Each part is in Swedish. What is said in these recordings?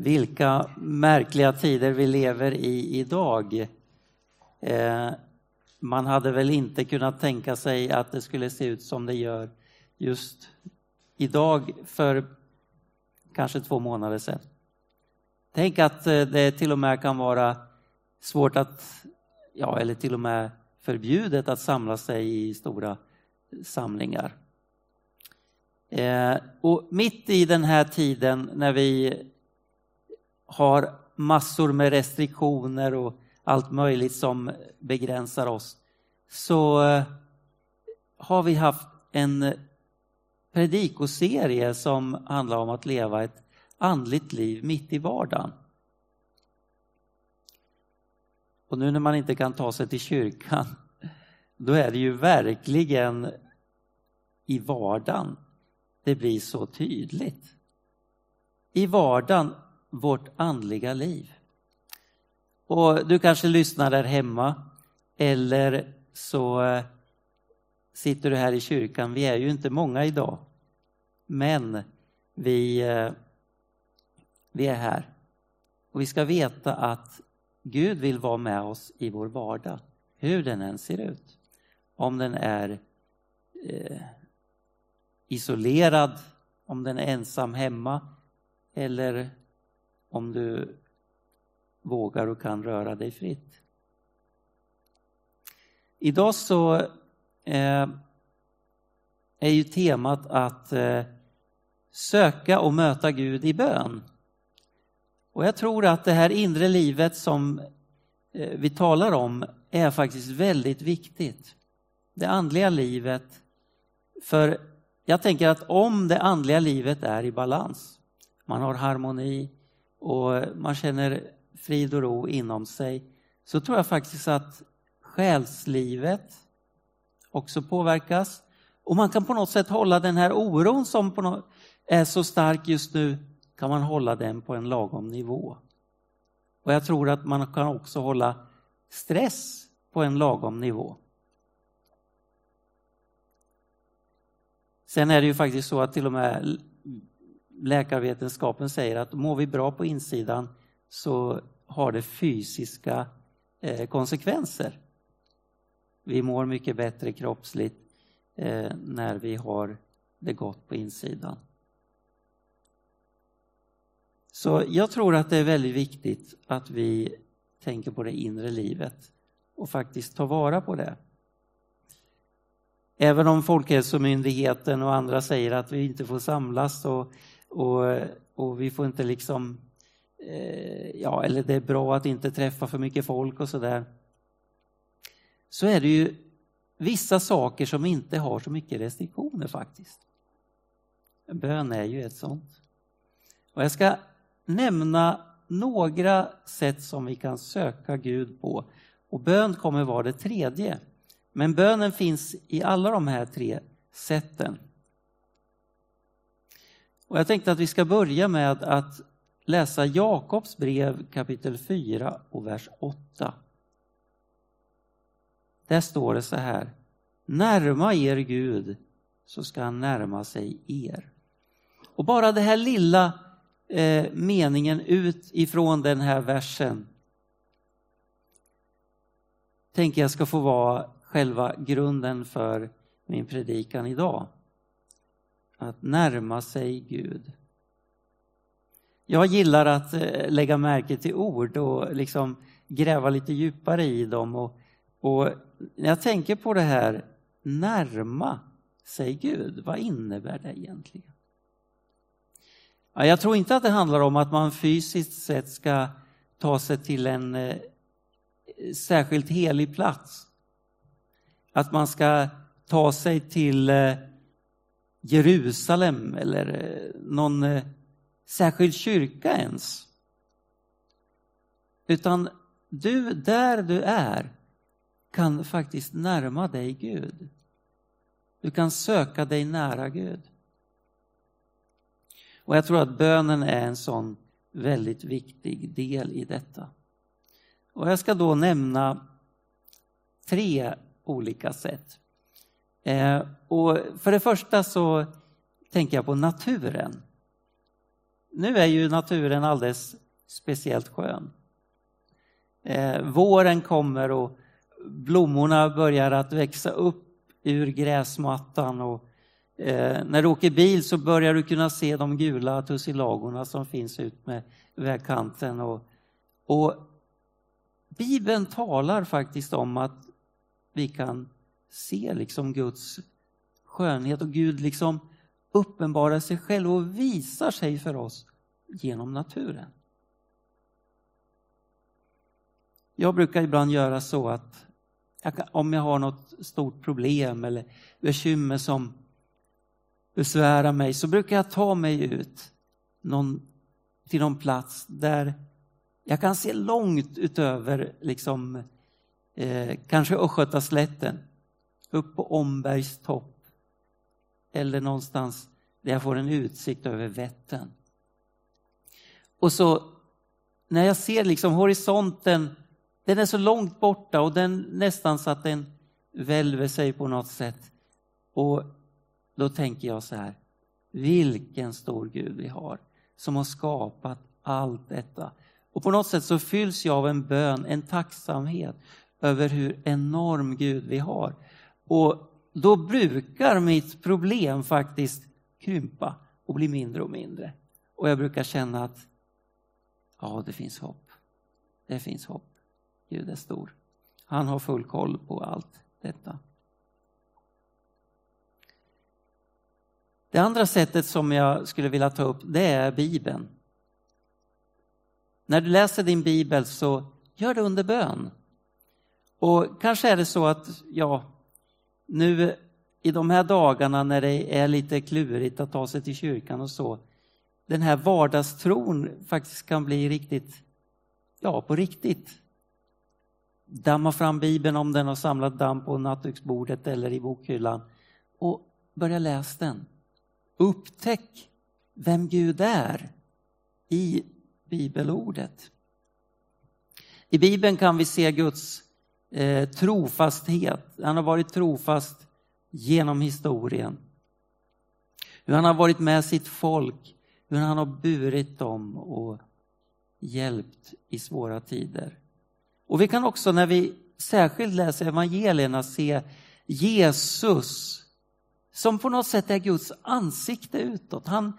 Vilka märkliga tider vi lever i idag. Eh, man hade väl inte kunnat tänka sig att det skulle se ut som det gör just idag för kanske två månader sedan. Tänk att eh, det till och med kan vara svårt att, ja eller till och med förbjudet att samla sig i stora samlingar. Eh, och mitt i den här tiden när vi har massor med restriktioner och allt möjligt som begränsar oss så eh, har vi haft en predikoserie som handlar om att leva ett andligt liv mitt i vardagen. Och nu när man inte kan ta sig till kyrkan, då är det ju verkligen i vardagen det blir så tydligt. I vardagen, vårt andliga liv. Och du kanske lyssnar där hemma eller så eh, sitter du här i kyrkan. Vi är ju inte många idag. Men vi, eh, vi är här. Och vi ska veta att Gud vill vara med oss i vår vardag, hur den än ser ut. Om den är eh, isolerad, om den är ensam hemma eller om du vågar och kan röra dig fritt. Idag så eh, är ju temat att eh, söka och möta Gud i bön. Och jag tror att det här inre livet som eh, vi talar om är faktiskt väldigt viktigt. Det andliga livet. För jag tänker att om det andliga livet är i balans, man har harmoni och man känner frid och ro inom sig, så tror jag faktiskt att själslivet också påverkas. Och man kan på något sätt hålla den här oron som är så stark just nu, kan man hålla den på en lagom nivå. Och jag tror att man kan också hålla stress på en lagom nivå. Sen är det ju faktiskt så att till och med läkarvetenskapen säger att mår vi bra på insidan så har det fysiska eh, konsekvenser. Vi mår mycket bättre kroppsligt eh, när vi har det gott på insidan. Så jag tror att det är väldigt viktigt att vi tänker på det inre livet och faktiskt tar vara på det. Även om Folkhälsomyndigheten och andra säger att vi inte får samlas och, och, och vi får inte liksom, eh, ja, eller det är bra att inte träffa för mycket folk och sådär. Så är det ju vissa saker som inte har så mycket restriktioner faktiskt. Bön är ju ett sånt. Och jag ska nämna några sätt som vi kan söka Gud på. Och bön kommer vara det tredje. Men bönen finns i alla de här tre sätten. Och jag tänkte att vi ska börja med att läsa Jakobs brev kapitel 4 och vers 8. Där står det så här. Närma er Gud så ska han närma sig er. Och bara den här lilla eh, meningen ut ifrån den här versen tänker jag ska få vara själva grunden för min predikan idag. Att närma sig Gud. Jag gillar att eh, lägga märke till ord och liksom gräva lite djupare i dem. Och, och när jag tänker på det här, närma sig Gud, vad innebär det egentligen? Ja, jag tror inte att det handlar om att man fysiskt sett ska ta sig till en eh, särskilt helig plats att man ska ta sig till eh, Jerusalem eller eh, någon eh, särskild kyrka ens. Utan du, där du är, kan faktiskt närma dig Gud. Du kan söka dig nära Gud. Och jag tror att bönen är en sån väldigt viktig del i detta. Och jag ska då nämna tre olika sätt. Eh, och för det första så tänker jag på naturen. nu är ju naturen alldeles speciellt skön. Eh, våren kommer och blommorna börjar att växa upp ur gräsmattan och eh, när du åker bil så börjar du kunna se de gula tussilagorna som finns ut med vägkanten. Och, och Bibeln talar faktiskt om att vi kan se liksom Guds skönhet och Gud liksom uppenbarar sig själv och visar sig för oss genom naturen. Jag brukar ibland göra så att jag kan, om jag har något stort problem eller bekymmer som besvärar mig så brukar jag ta mig ut någon, till någon plats där jag kan se långt utöver liksom, eh, kanske Östgötaslätten, upp på Ombergs topp eller någonstans där jag får en utsikt över Vättern. Och så när jag ser liksom horisonten, den är så långt borta och den nästan så att den välver sig på något sätt. Och då tänker jag så här, vilken stor Gud vi har som har skapat allt detta. Och på något sätt så fylls jag av en bön, en tacksamhet över hur enorm Gud vi har. Och då brukar mitt problem faktiskt krympa och bli mindre och mindre. Och jag brukar känna att ja, det finns hopp. Det finns hopp. Gud är stor. Han har full koll på allt detta. Det andra sättet som jag skulle vilja ta upp, det är Bibeln. När du läser din bibel så gör det under bön. Och kanske är det så att, ja, nu i de här dagarna när det är lite klurigt att ta sig till kyrkan och så, den här vardagstron faktiskt kan bli riktigt, ja, på riktigt. Damma fram Bibeln om den har samlat damm på nattduksbordet eller i bokhyllan och börja läsa den. Upptäck vem Gud är i bibelordet. I Bibeln kan vi se Guds eh, trofasthet. Han har varit trofast genom historien. Hur han har varit med sitt folk, hur han har burit dem och hjälpt i svåra tider. Och vi kan också när vi särskilt läser evangelierna se Jesus som på något sätt är Guds ansikte utåt. Han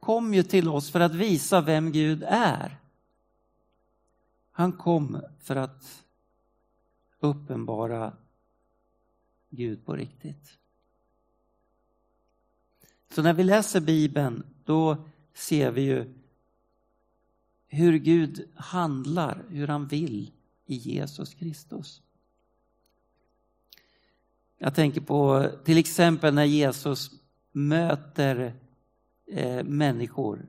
kom ju till oss för att visa vem Gud är. Han kom för att uppenbara Gud på riktigt. Så när vi läser Bibeln då ser vi ju hur Gud handlar, hur han vill i Jesus Kristus. Jag tänker på till exempel när Jesus möter eh, människor,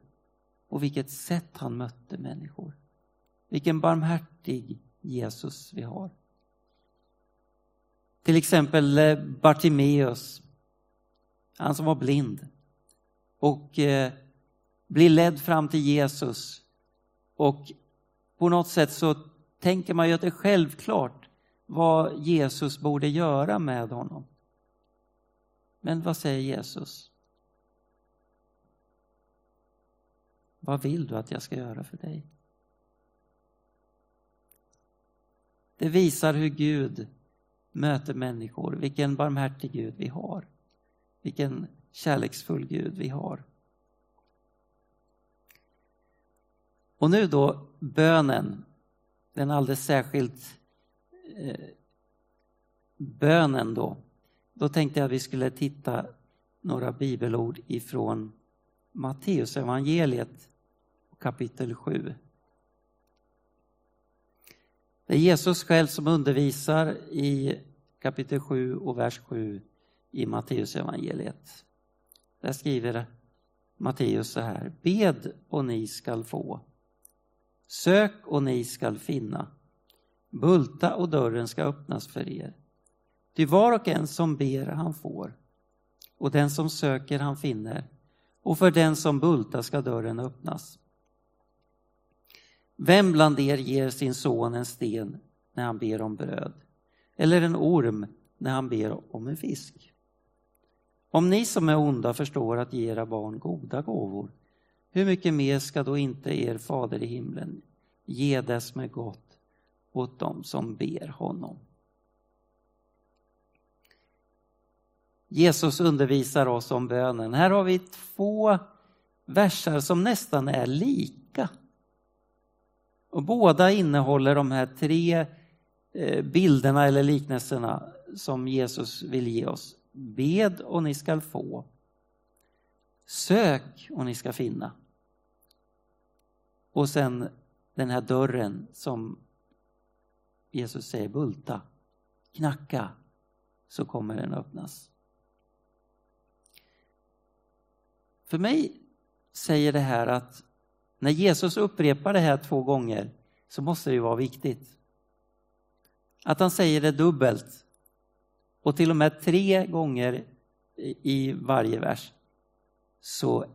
på vilket sätt han mötte människor. Vilken barmhärtig Jesus vi har. Till exempel eh, Bartimeus, han som var blind och eh, blir ledd fram till Jesus. Och på något sätt så tänker man ju att det är självklart vad Jesus borde göra med honom. Men vad säger Jesus? Vad vill du att jag ska göra för dig? Det visar hur Gud möter människor, vilken barmhärtig Gud vi har. Vilken kärleksfull Gud vi har. Och nu då bönen, den alldeles särskilt eh, bönen då. Då tänkte jag att vi skulle titta några bibelord ifrån Matteus evangeliet kapitel 7. Det är Jesus själv som undervisar i kapitel 7 och vers 7 i Matteus evangeliet. Där skriver Matteus så här. Bed och ni skall få. Sök och ni skall finna. Bulta och dörren ska öppnas för er. Ty var och en som ber han får. Och den som söker han finner. Och för den som bultar ska dörren öppnas. Vem bland er ger sin son en sten när han ber om bröd? Eller en orm när han ber om en fisk? Om ni som är onda förstår att ge era barn goda gåvor, hur mycket mer ska då inte er fader i himlen ge det som är gott åt dem som ber honom? Jesus undervisar oss om bönen. Här har vi två versar som nästan är lika. Och båda innehåller de här tre eh, bilderna eller liknelserna som Jesus vill ge oss. Bed och ni skall få. Sök och ni ska finna. Och sen den här dörren som Jesus säger bulta, knacka, så kommer den öppnas. För mig säger det här att när Jesus upprepar det här två gånger så måste det ju vara viktigt. Att han säger det dubbelt och till och med tre gånger i varje vers så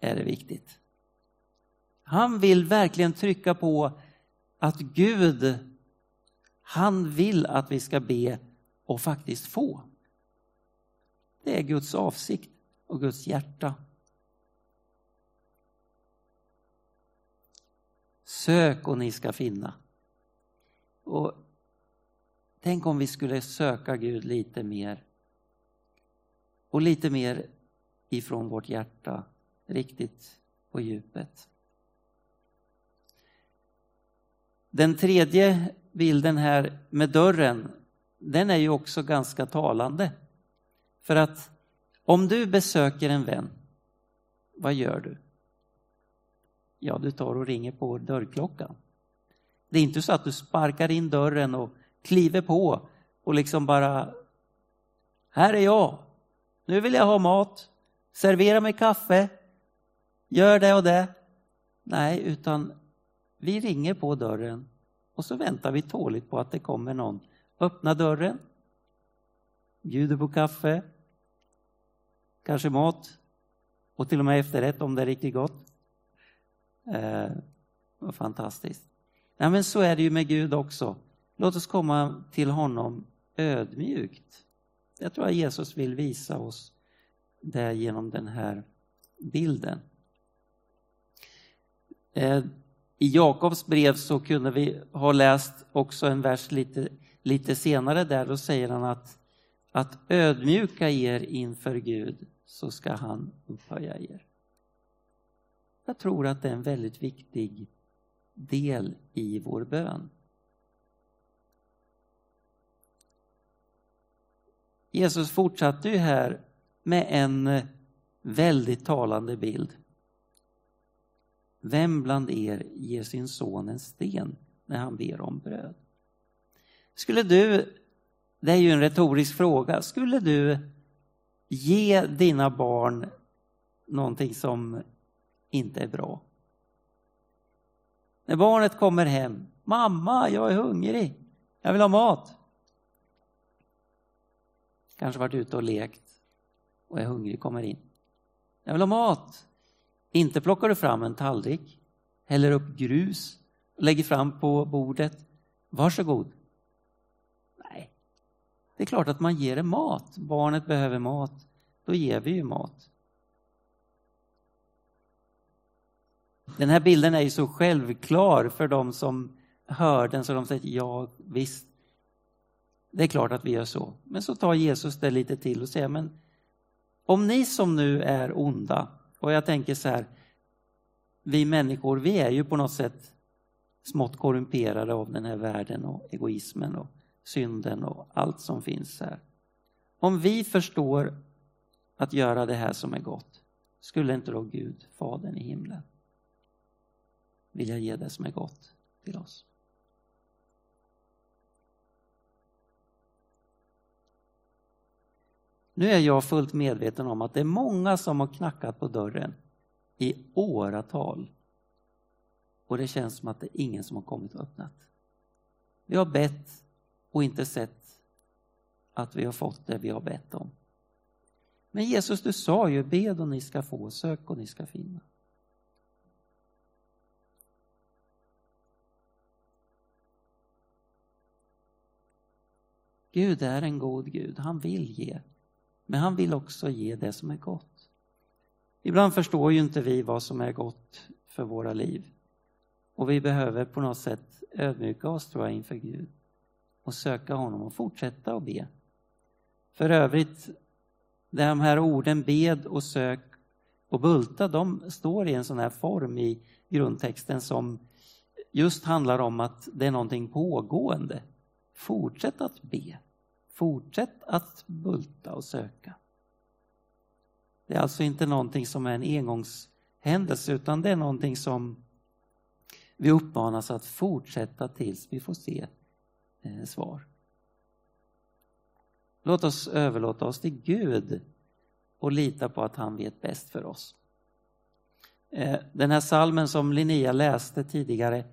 är det viktigt. Han vill verkligen trycka på att Gud, han vill att vi ska be och faktiskt få. Det är Guds avsikt och Guds hjärta. Sök och ni ska finna. Och Tänk om vi skulle söka Gud lite mer. Och lite mer ifrån vårt hjärta, riktigt på djupet. Den tredje bilden här med dörren, den är ju också ganska talande. För att om du besöker en vän, vad gör du? Ja, du tar och ringer på dörrklockan. Det är inte så att du sparkar in dörren och kliver på och liksom bara, här är jag, nu vill jag ha mat, servera mig kaffe, gör det och det. Nej, utan vi ringer på dörren och så väntar vi tåligt på att det kommer någon. Öppna dörren, bjuder på kaffe, kanske mat och till och med efterrätt om det är riktigt gott. Eh, fantastiskt. Nej, men så är det ju med Gud också. Låt oss komma till honom ödmjukt. Jag tror att Jesus vill visa oss det genom den här bilden. Eh, I Jakobs brev så kunde vi ha läst också en vers lite, lite senare där, då säger han att, att ödmjuka er inför Gud så ska han upphöja er. Jag tror att det är en väldigt viktig del i vår bön. Jesus fortsatte ju här med en väldigt talande bild. Vem bland er ger sin son en sten när han ber om bröd? Skulle du, det är ju en retorisk fråga, skulle du ge dina barn någonting som inte är bra? När barnet kommer hem, mamma jag är hungrig, jag vill ha mat kanske varit ute och lekt och är hungrig, kommer in. Jag vill ha mat. Inte plockar du fram en tallrik, häller upp grus och lägger fram på bordet. Varsågod. Nej, det är klart att man ger det mat. Barnet behöver mat. Då ger vi ju mat. Den här bilden är ju så självklar för de som hör den så de säger ja visst, det är klart att vi gör så. Men så tar Jesus det lite till och säger, men om ni som nu är onda, och jag tänker så här, vi människor, vi är ju på något sätt smått korrumperade av den här världen och egoismen och synden och allt som finns här. Om vi förstår att göra det här som är gott, skulle inte då Gud, Fadern i himlen, vilja ge det som är gott till oss? Nu är jag fullt medveten om att det är många som har knackat på dörren i åratal. Och det känns som att det är ingen som har kommit och öppnat. Vi har bett och inte sett att vi har fått det vi har bett om. Men Jesus, du sa ju bed och ni ska få, sök och ni ska finna. Gud är en god Gud, han vill ge. Men han vill också ge det som är gott. Ibland förstår ju inte vi vad som är gott för våra liv. Och vi behöver på något sätt ödmjuka oss tror jag inför Gud och söka honom och fortsätta att be. För övrigt, de här orden bed och sök och bulta, de står i en sån här form i grundtexten som just handlar om att det är någonting pågående. Fortsätt att be. Fortsätt att bulta och söka. Det är alltså inte någonting som är en engångshändelse utan det är någonting som vi uppmanas att fortsätta tills vi får se eh, svar. Låt oss överlåta oss till Gud och lita på att han vet bäst för oss. Eh, den här salmen som Linnea läste tidigare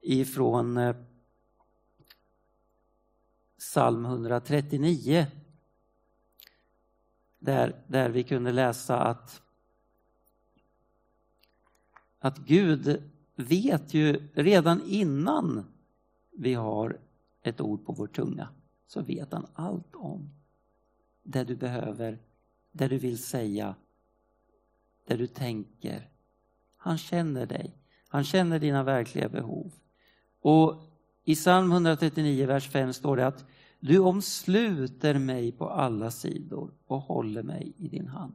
ifrån eh, psalm 139 där, där vi kunde läsa att, att Gud vet ju redan innan vi har ett ord på vår tunga så vet han allt om det du behöver, det du vill säga, det du tänker. Han känner dig. Han känner dina verkliga behov. Och i psalm 139, vers 5 står det att du omsluter mig på alla sidor och håller mig i din hand.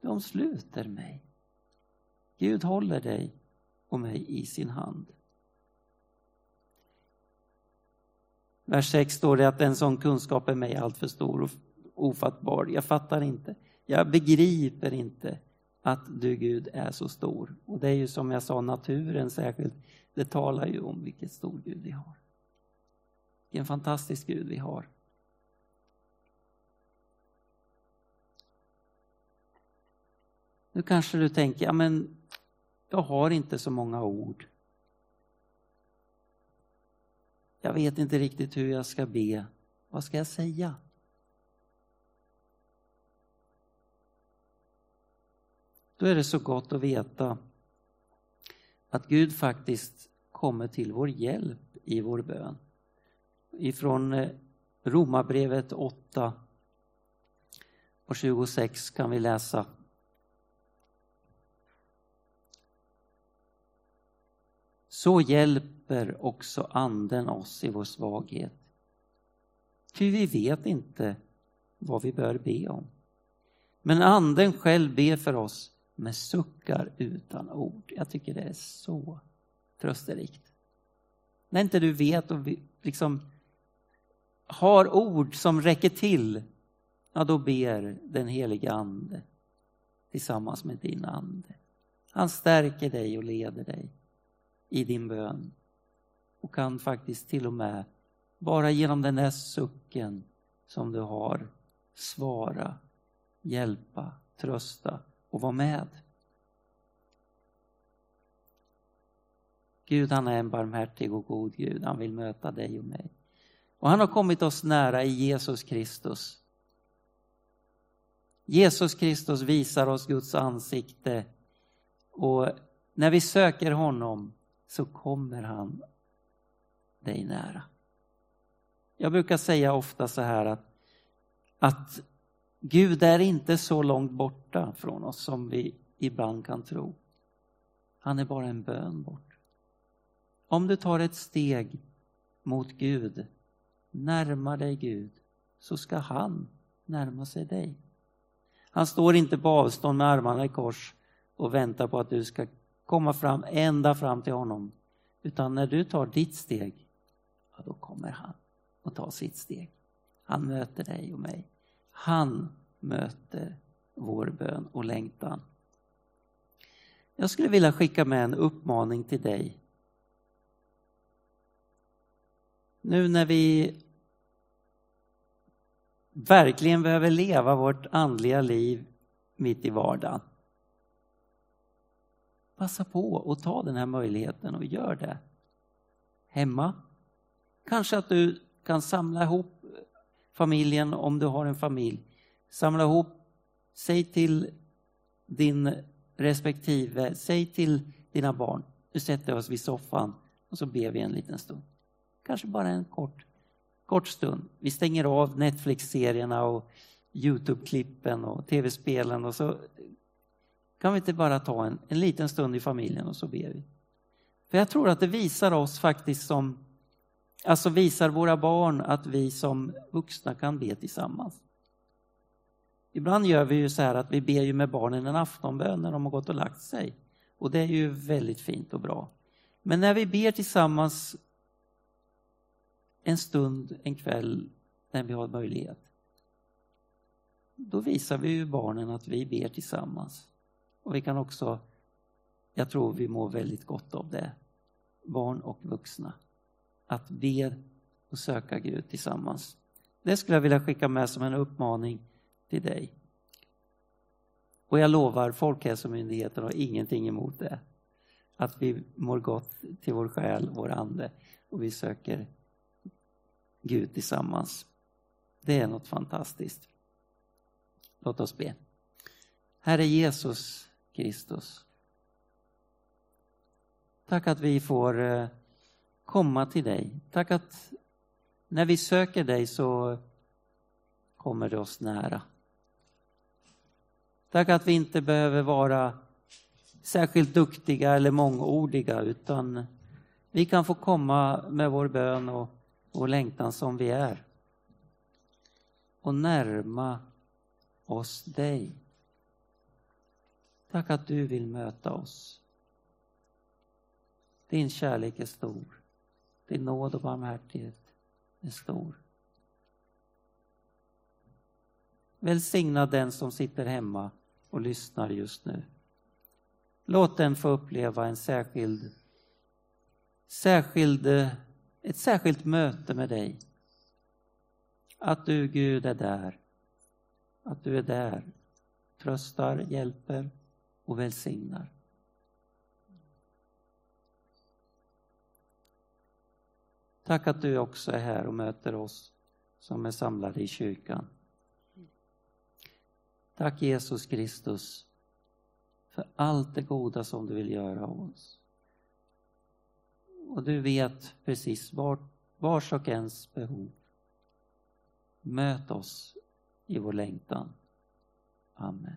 Du omsluter mig. Gud håller dig och mig i sin hand. Vers 6 står det att en sån kunskap är mig alltför stor och ofattbar. Jag fattar inte. Jag begriper inte att du Gud är så stor. Och det är ju som jag sa, naturen särskilt, det talar ju om vilket stor Gud vi har. Vilken fantastisk Gud vi har. Nu kanske du tänker, ja men jag har inte så många ord. Jag vet inte riktigt hur jag ska be. Vad ska jag säga? Då är det så gott att veta att Gud faktiskt kommer till vår hjälp i vår bön. Ifrån eh, Romarbrevet 8 och 26 kan vi läsa Så hjälper också Anden oss i vår svaghet. Ty vi vet inte vad vi bör be om. Men Anden själv ber för oss med suckar utan ord. Jag tycker det är så trösterikt. När inte du vet och liksom har ord som räcker till, ja då ber den helige Ande tillsammans med din ande. Han stärker dig och leder dig i din bön och kan faktiskt till och med bara genom den där sucken som du har svara, hjälpa, trösta och vara med. Gud han är en barmhärtig och god Gud. Han vill möta dig och mig. Och han har kommit oss nära i Jesus Kristus. Jesus Kristus visar oss Guds ansikte och när vi söker honom så kommer han dig nära. Jag brukar säga ofta så här att, att Gud är inte så långt borta från oss som vi ibland kan tro. Han är bara en bön bort. Om du tar ett steg mot Gud, närmar dig Gud, så ska han närma sig dig. Han står inte på avstånd med armarna i kors och väntar på att du ska komma fram ända fram till honom. Utan när du tar ditt steg, ja, då kommer han och tar sitt steg. Han möter dig och mig. Han möter vår bön och längtan. Jag skulle vilja skicka med en uppmaning till dig. Nu när vi verkligen behöver leva vårt andliga liv mitt i vardagen. Passa på och ta den här möjligheten och gör det. Hemma. Kanske att du kan samla ihop familjen om du har en familj. Samla ihop, säg till din respektive, säg till dina barn, nu sätter vi oss vid soffan och så ber vi en liten stund. Kanske bara en kort, kort stund. Vi stänger av Netflix-serierna och Youtube-klippen och tv-spelen och så Kan vi inte bara ta en, en liten stund i familjen och så ber vi? För jag tror att det visar oss faktiskt som, alltså visar våra barn att vi som vuxna kan be tillsammans. Ibland gör vi ju så här att vi ber ju med barnen en aftonbön när de har gått och lagt sig. Och det är ju väldigt fint och bra. Men när vi ber tillsammans en stund, en kväll, när vi har möjlighet. Då visar vi ju barnen att vi ber tillsammans. Och vi kan också, jag tror vi mår väldigt gott av det, barn och vuxna. Att be och söka Gud tillsammans. Det skulle jag vilja skicka med som en uppmaning till dig. Och jag lovar, Folkhälsomyndigheten har ingenting emot det. Att vi mår gott till vår själ, vår ande och vi söker Gud tillsammans. Det är något fantastiskt. Låt oss be. Herre Jesus Kristus. Tack att vi får eh, komma till dig. Tack att när vi söker dig så kommer det oss nära. Tack att vi inte behöver vara särskilt duktiga eller mångordiga utan vi kan få komma med vår bön och vår längtan som vi är och närma oss dig. Tack att du vill möta oss. Din kärlek är stor. Din nåd och barmhärtighet är stor. Välsigna den som sitter hemma och lyssnar just nu. Låt den få uppleva en särskild, särskild, ett särskilt möte med dig. Att du, Gud, är där. Att du är där, tröstar, hjälper och välsignar. Tack att du också är här och möter oss som är samlade i kyrkan. Tack Jesus Kristus för allt det goda som du vill göra av oss. Och du vet precis var, vars och ens behov. Möt oss i vår längtan. Amen.